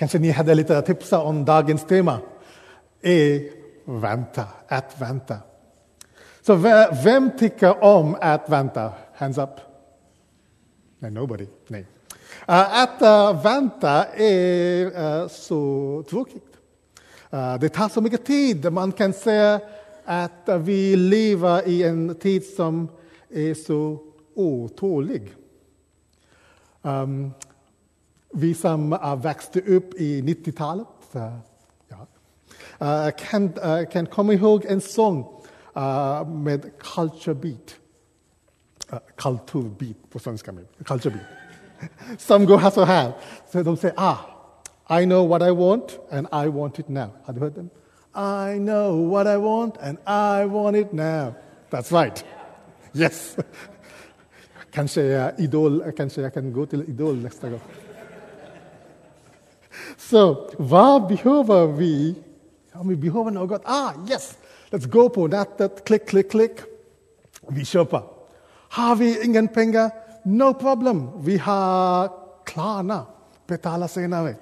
Kanske ni hade lite att tipsa om dagens tema. Är vänta, att vänta. Så vem tycker om att vänta? Hands up. Nej, nobody. Nej. Eh, att eh, vänta är eh, så tråkigt. det tar så mycket tid. Man kan säga att vi lever i en tid som är så otålig. Ehm, Vi som er växte upp i 90-talet ja, eh, kan, eh, kan komma ihåg en sång eh, med culture beat. Kulturbeat på svenska. Culture beat. Som går så här. Så de säger ah, I know what I want and I want it now. Har du hört den? I know what I want and I want it now. That's right. Yes. Kanske jag, idol, kanske jag kan gå till Idol nästa gång. Så vad behöver vi? Om vi behöver något, ah yes, let's go på nätet, klick, klick, klick. Vi köper. Har vi ingen pengar? No problem, vi har Klarna, betala senare.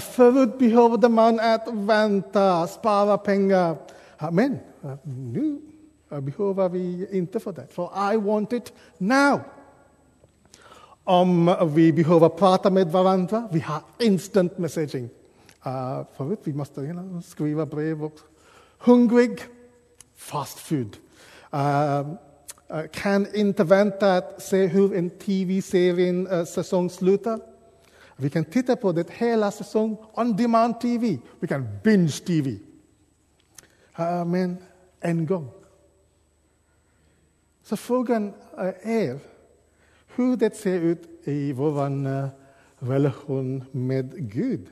Förut behövde man att vänta, spara pengar. Men nu behöver vi inte för det, för I want it now. Om vi behöver prata med varandra, vi har instant messaging. Uh, förut vi måste you know, skriva brev och hungrig, fast food. Uh, uh, kan inte vänta att se hur en tv-serien uh, eh, säsong slutar. Vi kan titta på det hela säsongen on demand TV. Vi kan binge TV. Uh, men en gång. Så frågan eh, är hur det ser ut i vår relation med Gud.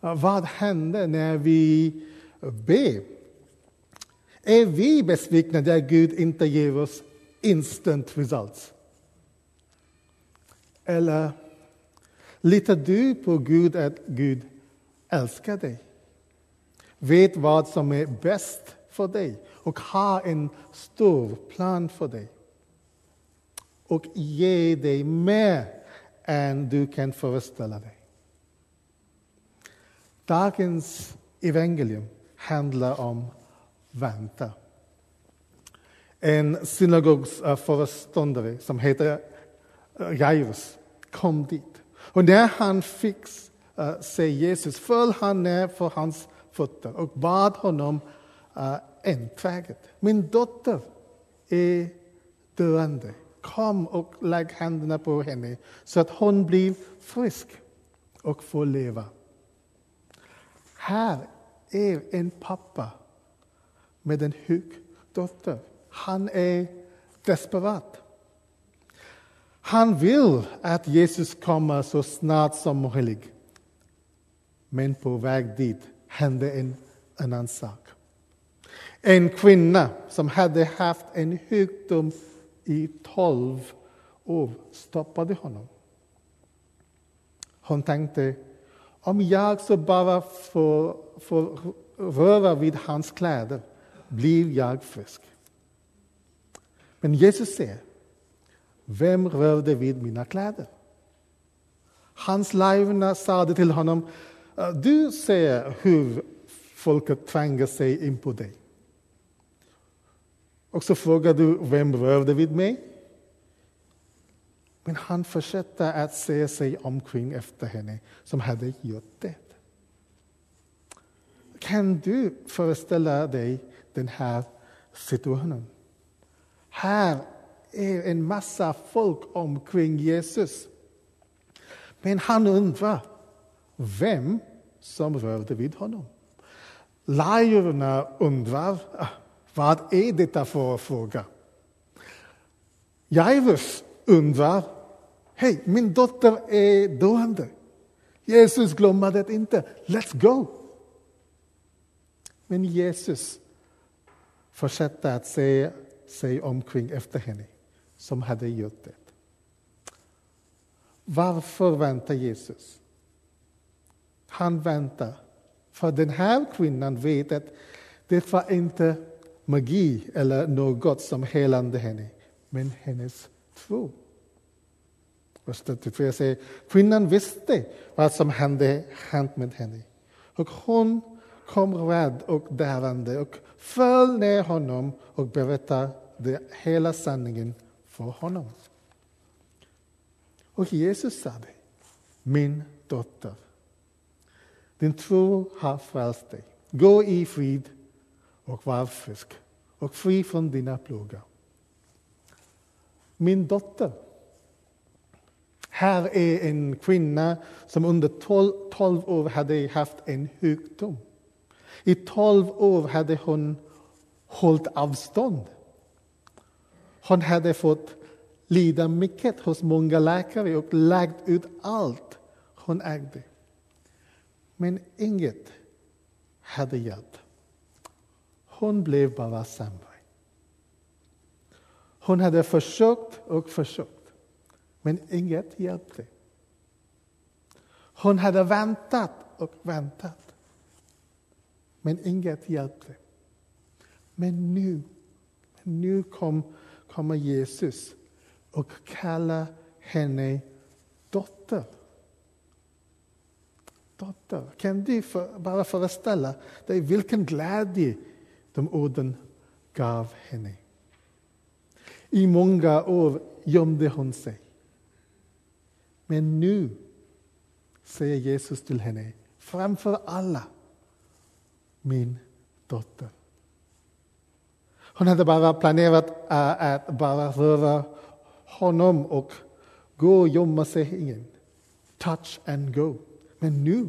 Vad händer när vi ber? Är vi besvikna där Gud inte ger oss instant results? Eller litar du på Gud att Gud älskar dig? Vet vad som är bäst för dig och har en stor plan för dig? Och ge dig mer än du kan föreställa dig. Dagens evangelium handlar om vänta. En synagogsföreståndare som heter eh, Jairus kom dit. Och när han fick eh, se Jesus föll han ner för hans fötter och bad honom eh, enträget. Min dotter är döende. Kom och lägg händerna på henne så att hon blir frisk och får leva. Här är en pappa med en sjuk dotter. Han är desperat. Han vill att Jesus kommer så snart som möjligt. Men på väg dit hände en annan sak. En kvinna som hade haft en sjukdom i tolv år stoppade honom. Hon tänkte, om jag så bara får, får röra vid hans kläder blir jag frisk. Men Jesus säger, vem rörde vid mina kläder? Hans lärjungar sade till honom, du ser hur folket tränger sig in på dig. Och så frågar du, vem rörde vid mig? Men han fortsätter att se sig omkring efter henne som hade gjort det. Kan du föreställa dig den här situationen? Här är en massa folk omkring Jesus. Men han undrar vem som rörde vid honom. Lärjungarna undrar ah, vad är detta för fråga? Jairus undrar, hej, min dotter är döende. Jesus glömmer det inte. Let's go! Men Jesus fortsätter att se sig omkring efter henne som hade gjort det. Varför väntar Jesus? Han väntar för den här kvinnan vet att det var inte magi eller något som helande henne, men hennes tro. Vers 34 säger kvinnan visste vad som hände hänt med henne. Och hon kom rädd och darrande och föll ner honom och berättade hela sanningen för honom. Och Jesus sade, min dotter, din tro har frälst dig. Gå i frid och var frisk och fri från dina plågor. Min dotter. Här är en kvinna som under 12 år hade haft en sjukdom. I 12 år hade hon hållit avstånd. Hon hade fått lida mycket hos många läkare och lagt ut allt hon ägde. Men inget hade hjälpt. Hon blev bara sämre. Hon hade försökt och försökt, men inget hjälpte. Hon hade väntat och väntat, men inget hjälpte. Men nu, nu kom, kommer Jesus och kallar henne dotter. Dotter. Kan du för, bara föreställa dig vilken glädje de orden gav henne? I många år gömde hon sig. Men nu säger Jesus till henne, framför alla, min dotter. Hon hade bara planerat att bara röra honom och gå och gömma sig igen. Touch and go. Men nu,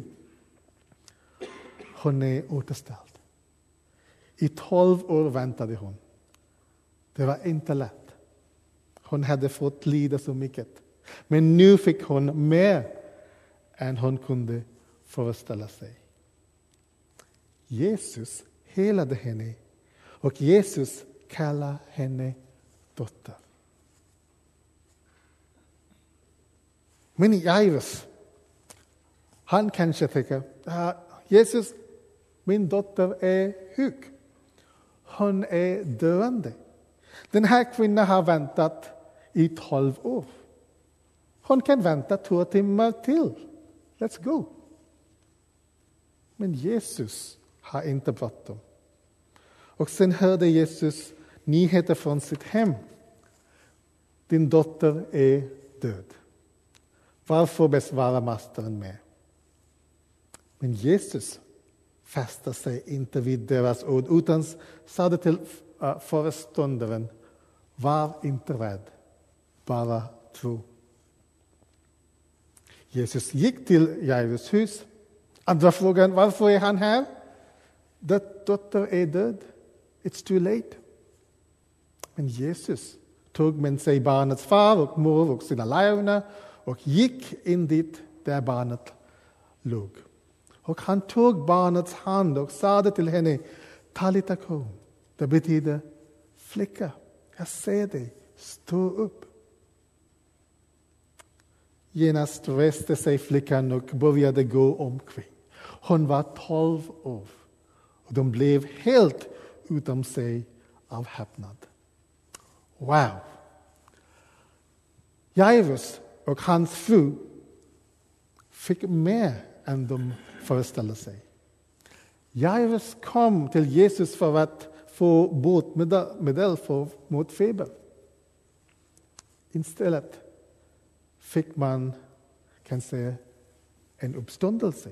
hon är återställd. I tolv år väntade hon. Det var inte lätt. Hon hade fått lida så mycket. Men nu fick hon mer än hon kunde föreställa sig. Jesus helade henne och Jesus kallar henne dotter. Men Jairus, han kanske tänker, ah, Jesus, min dotter är sjuk. Hon är döende. Den här kvinnan har väntat i tolv år. Hon kan vänta två timmar till. Let's go. Men Jesus har inte bråttom. Och sen hörde Jesus nyheter från sitt hem. Din dotter är död. Varför besvarar mastern med? Men Jesus fäste sig inte vid deras ord utan sade till eh, föreståndaren, var inte rädd bara tro. Jesus gick till Jairus hus. Andra frågan, varför är han här? Det dotter är död. It's too late. Men Jesus tog med sig barnets far och mor och sina lärjungar och gick in dit där barnet låg. Och han tog barnets hand och sade till henne, Talita kum. Det betyder flicka, jag ser dig, stå upp. Genast reste sig flickan och började gå omkring. Hon var tolv år och de blev helt utom sig av häpnad. Wow! Jairus och hans fru fick med än de föreställde sig. Jairus kom till Jesus för att få botemedel mot feber. Istället fick man kan säga, en uppståndelse.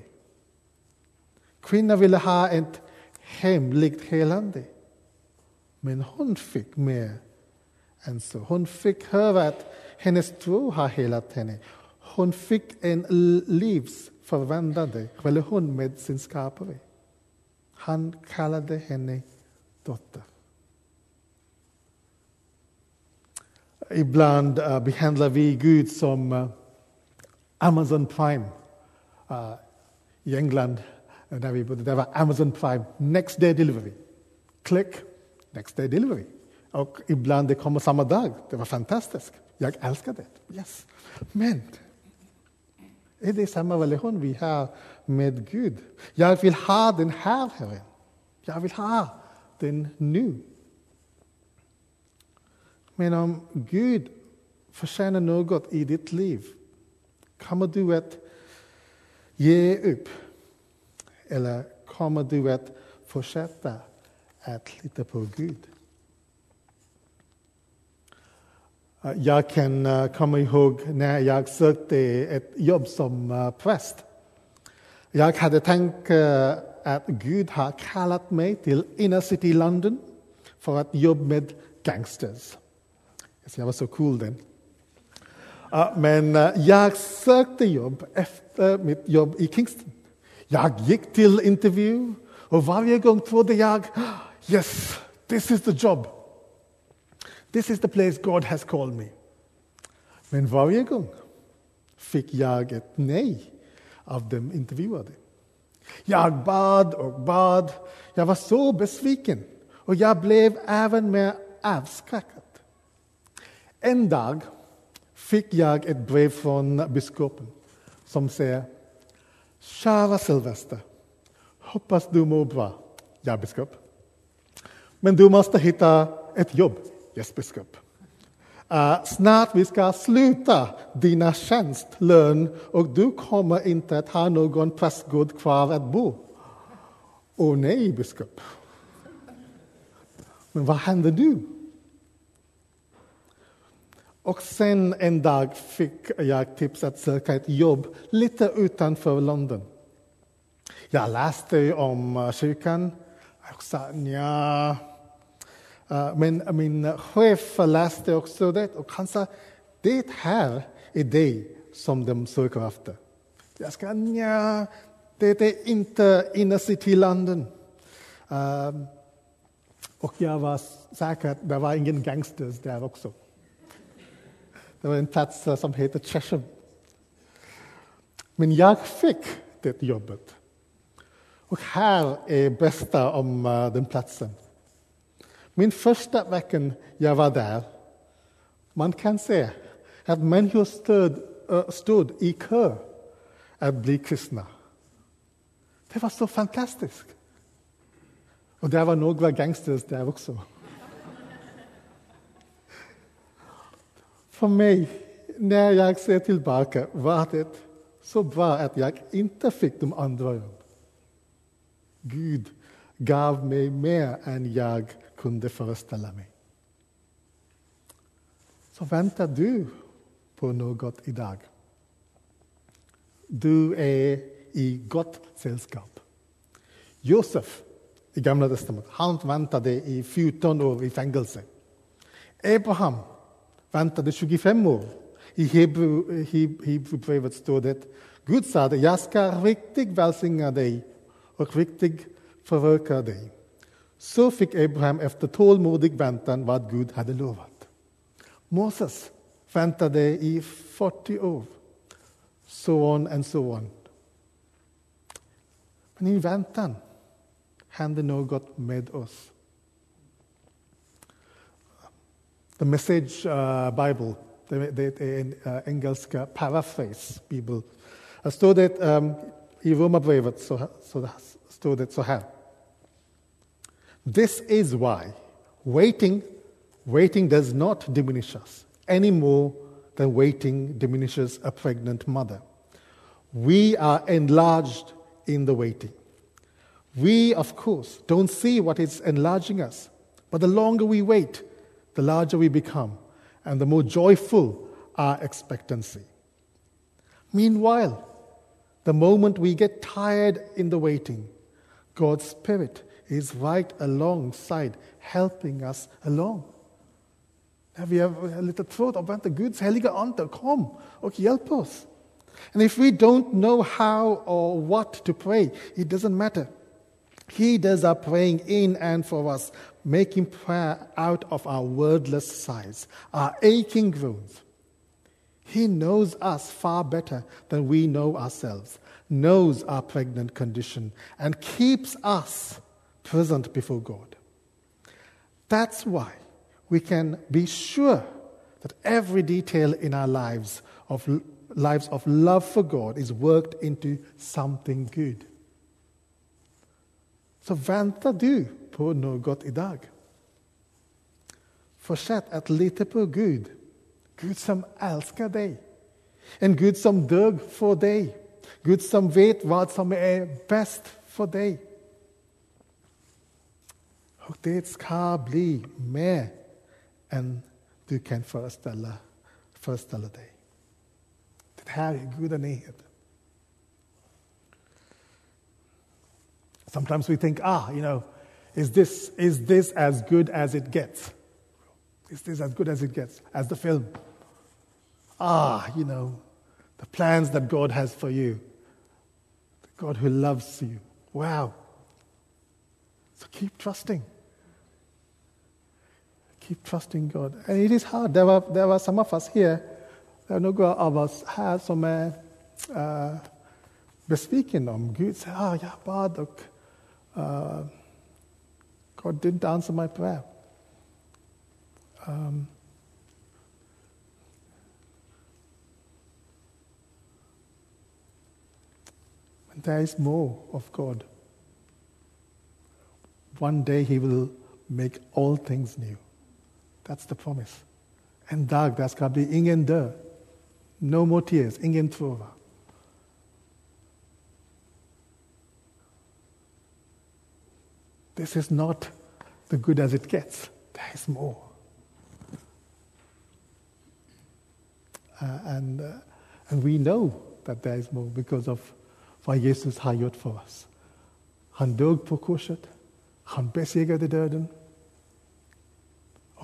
Kvinnan ville ha ett hemligt helande. Men hon fick mer än så. Hon fick höra att hennes tro har helat henne. Hon fick en livs livsförvandlande relation med sin skapare. Han kallade henne dotter. Ibland uh, behandlar vi Gud som uh, Amazon Prime. Uh, I England, där vi bodde, det var Amazon Prime, next day delivery. Klick, next day delivery. Och ibland det kommer samma dag. Det var fantastiskt. Jag älskar det. Yes. Men är det samma relation vi har med Gud? Jag vill ha den här Herren. Jag vill ha den nu. Men om Gud förtjänar något i ditt liv? Kommer du att ge upp? Eller kommer du att fortsätta att lita på Gud? Uh, jag kan uh, komma ihåg när jag sökte ett jobb som uh, präst. Jag hade tänkt att Gud har kallat mig till inner city London för att jobba med gangsters. Alltså, jag var så cool den. Men jag sökte jobb efter mitt jobb i Kingston. Jag gick till intervju och varje gång trodde jag ah, yes, this is the job. This is the place God has called me. Men varje gång fick jag ett nej av de intervjuade. Jag bad och bad. Jag var så besviken och jag blev även mer avskräckad. En dag fick jag ett brev från biskopen som säger Kära Sylvester, hoppas du mår bra. Ja, biskop. Men du måste hitta ett jobb. Yes, biskop. Uh, eh, snart vi ska sluta dina tjänstlön och du kommer inte att ha någon prästgård kvar att bo. Åh oh, nej, biskop. Men vad händer nu? Och sen en dag fick jag tips att söka ett jobb lite utanför London. Jag läste om eh, kyrkan. Jag sa nja. Eh, men eh, min eh, chef läste också det och han sa det här är det som de söker efter. Jag ska nja, det är inte innercitylanden. Uh, ehm, och jag var säker att det var ingen gangsters där också. Det var en plats som heter Chesham. Men jag fick det jobbet. Och här är bästa om den platsen. Min första vecka jag var där, man kan se att människor stod, stod i kö att bli kristna. Det var så fantastiskt. Och det var några gangsters där också. För mig, när jag ser tillbaka, var det så bra att jag inte fick de andra jobb. Gud gav mig mer än jag kunde föreställa mig. Så väntar du på något idag. Du är i gott sällskap. Josef i Gamla testamentet, han väntade i 14 år i fängelse. Abraham väntade 25 år. I Hebreerbrevet står det Gud sa att jag ska riktigt välsigna dig och riktigt föröka dig. Så fick Abraham efter tålmodig väntan vad Gud hade lovat. Moses väntade i 40 år. So on and so on. Men i väntan hände något med oss. The Message uh, Bible, det är en uh, engelska paraphrase bibel. Står det um, i Romarbrevet så, så så här. This is why waiting, waiting does not diminish us any more than waiting diminishes a pregnant mother. We are enlarged in the waiting. We, of course, don't see what is enlarging us, but the longer we wait, the larger we become, and the more joyful our expectancy. Meanwhile, the moment we get tired in the waiting, God's Spirit is right alongside, helping us along. Vi har lite trott och väntar, Guds heliga ande, kom och hjälp oss. And if we don't know how or what to pray, it doesn't matter. He does our praying in and for us, making prayer out of our wordless sighs, our aching groans. He knows us far better than we know ourselves, knows our pregnant condition, and keeps us present before God. That's why we can be sure that every detail in our lives of lives of love for God is worked into something good. Så väntar du på något idag. Fortsätt att lita på Gud Gud som älskar dig. En Gud som dög för dig. Gud som vet vad som är bäst för dig. Och det ska bli mer än du kan föreställa, föreställa dig. Det här är gudanighet. Sometimes we think, ah, you know, is this, is this as good as it gets? Is this as good as it gets? As the film? Ah, you know, the plans that God has for you. The God who loves you. Wow. So keep trusting. Keep trusting God. And it is hard. There were, there were some of us here, there are no av oss här som är uh, besviken om Gud säger, ah, bad uh, God didn't answer my prayer. Um, there is more of God. One day He will make all things new. That's the promise. En där ska bli ingen dö. No more tears, ingen tårar. This is not the good as it gets. There is more. Uh, and, uh, and we know that there is more because of vad Jesus gjort för oss. Han dog på korset. Han besegrade döden.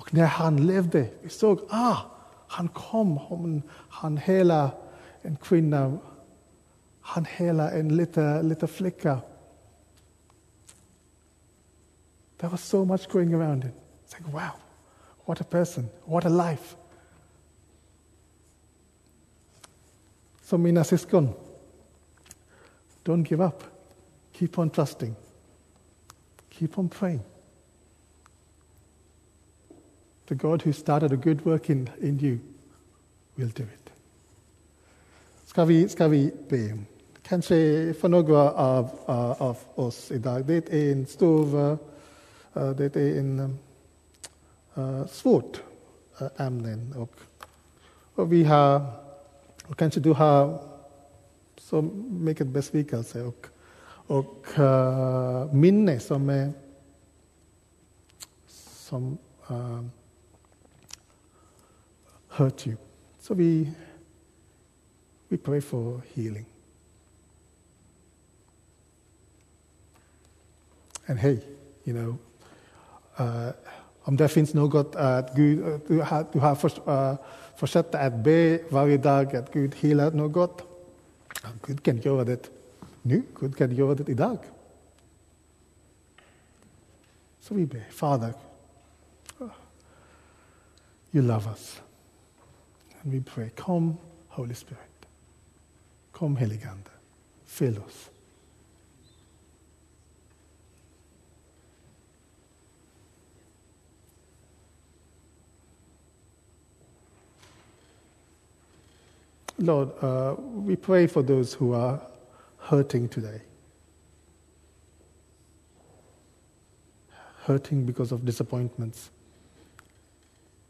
Och när han levde, vi såg, ah, han kom, han, han hela en kvinna, han hela en liten, liten flicka. There was so much going around him. It's like, wow, what a person, what a life. So mina syskon, don't give up. Keep on trusting. Keep on praying. The God who started a good work in, in you will do it. Ska vi, ska vi be? Kanske för några av, uh, av oss idag, det är en stor, uh, det är en uh, svårt ämne. Och, och vi har, och kanske du har så mycket besvikelse och, och minne som är som uh, hurt you. So we, we pray for healing. And hey, you know, uh, om det finns något att Gud, du har, du har för, uh, fortsatt att be varje dag att Gud helar något. Gud kan göra det nu, Gud kan göra det idag. Så vi ber, Fader, you love us. And we pray, come, Holy Spirit. Come, heligande. Fill oss. Lord, uh, we pray for those who are hurting today. Hurting because of disappointments,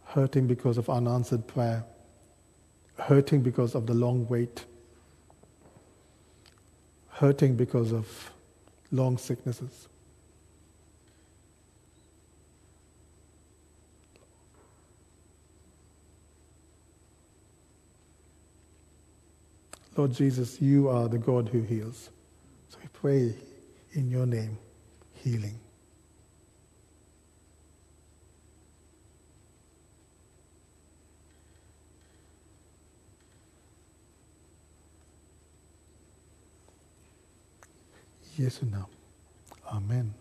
hurting because of unanswered prayer, hurting because of the long wait, hurting because of long sicknesses. Lord Jesus, you are the God who heals. So we pray in your name, healing. Jesu namn. Amen.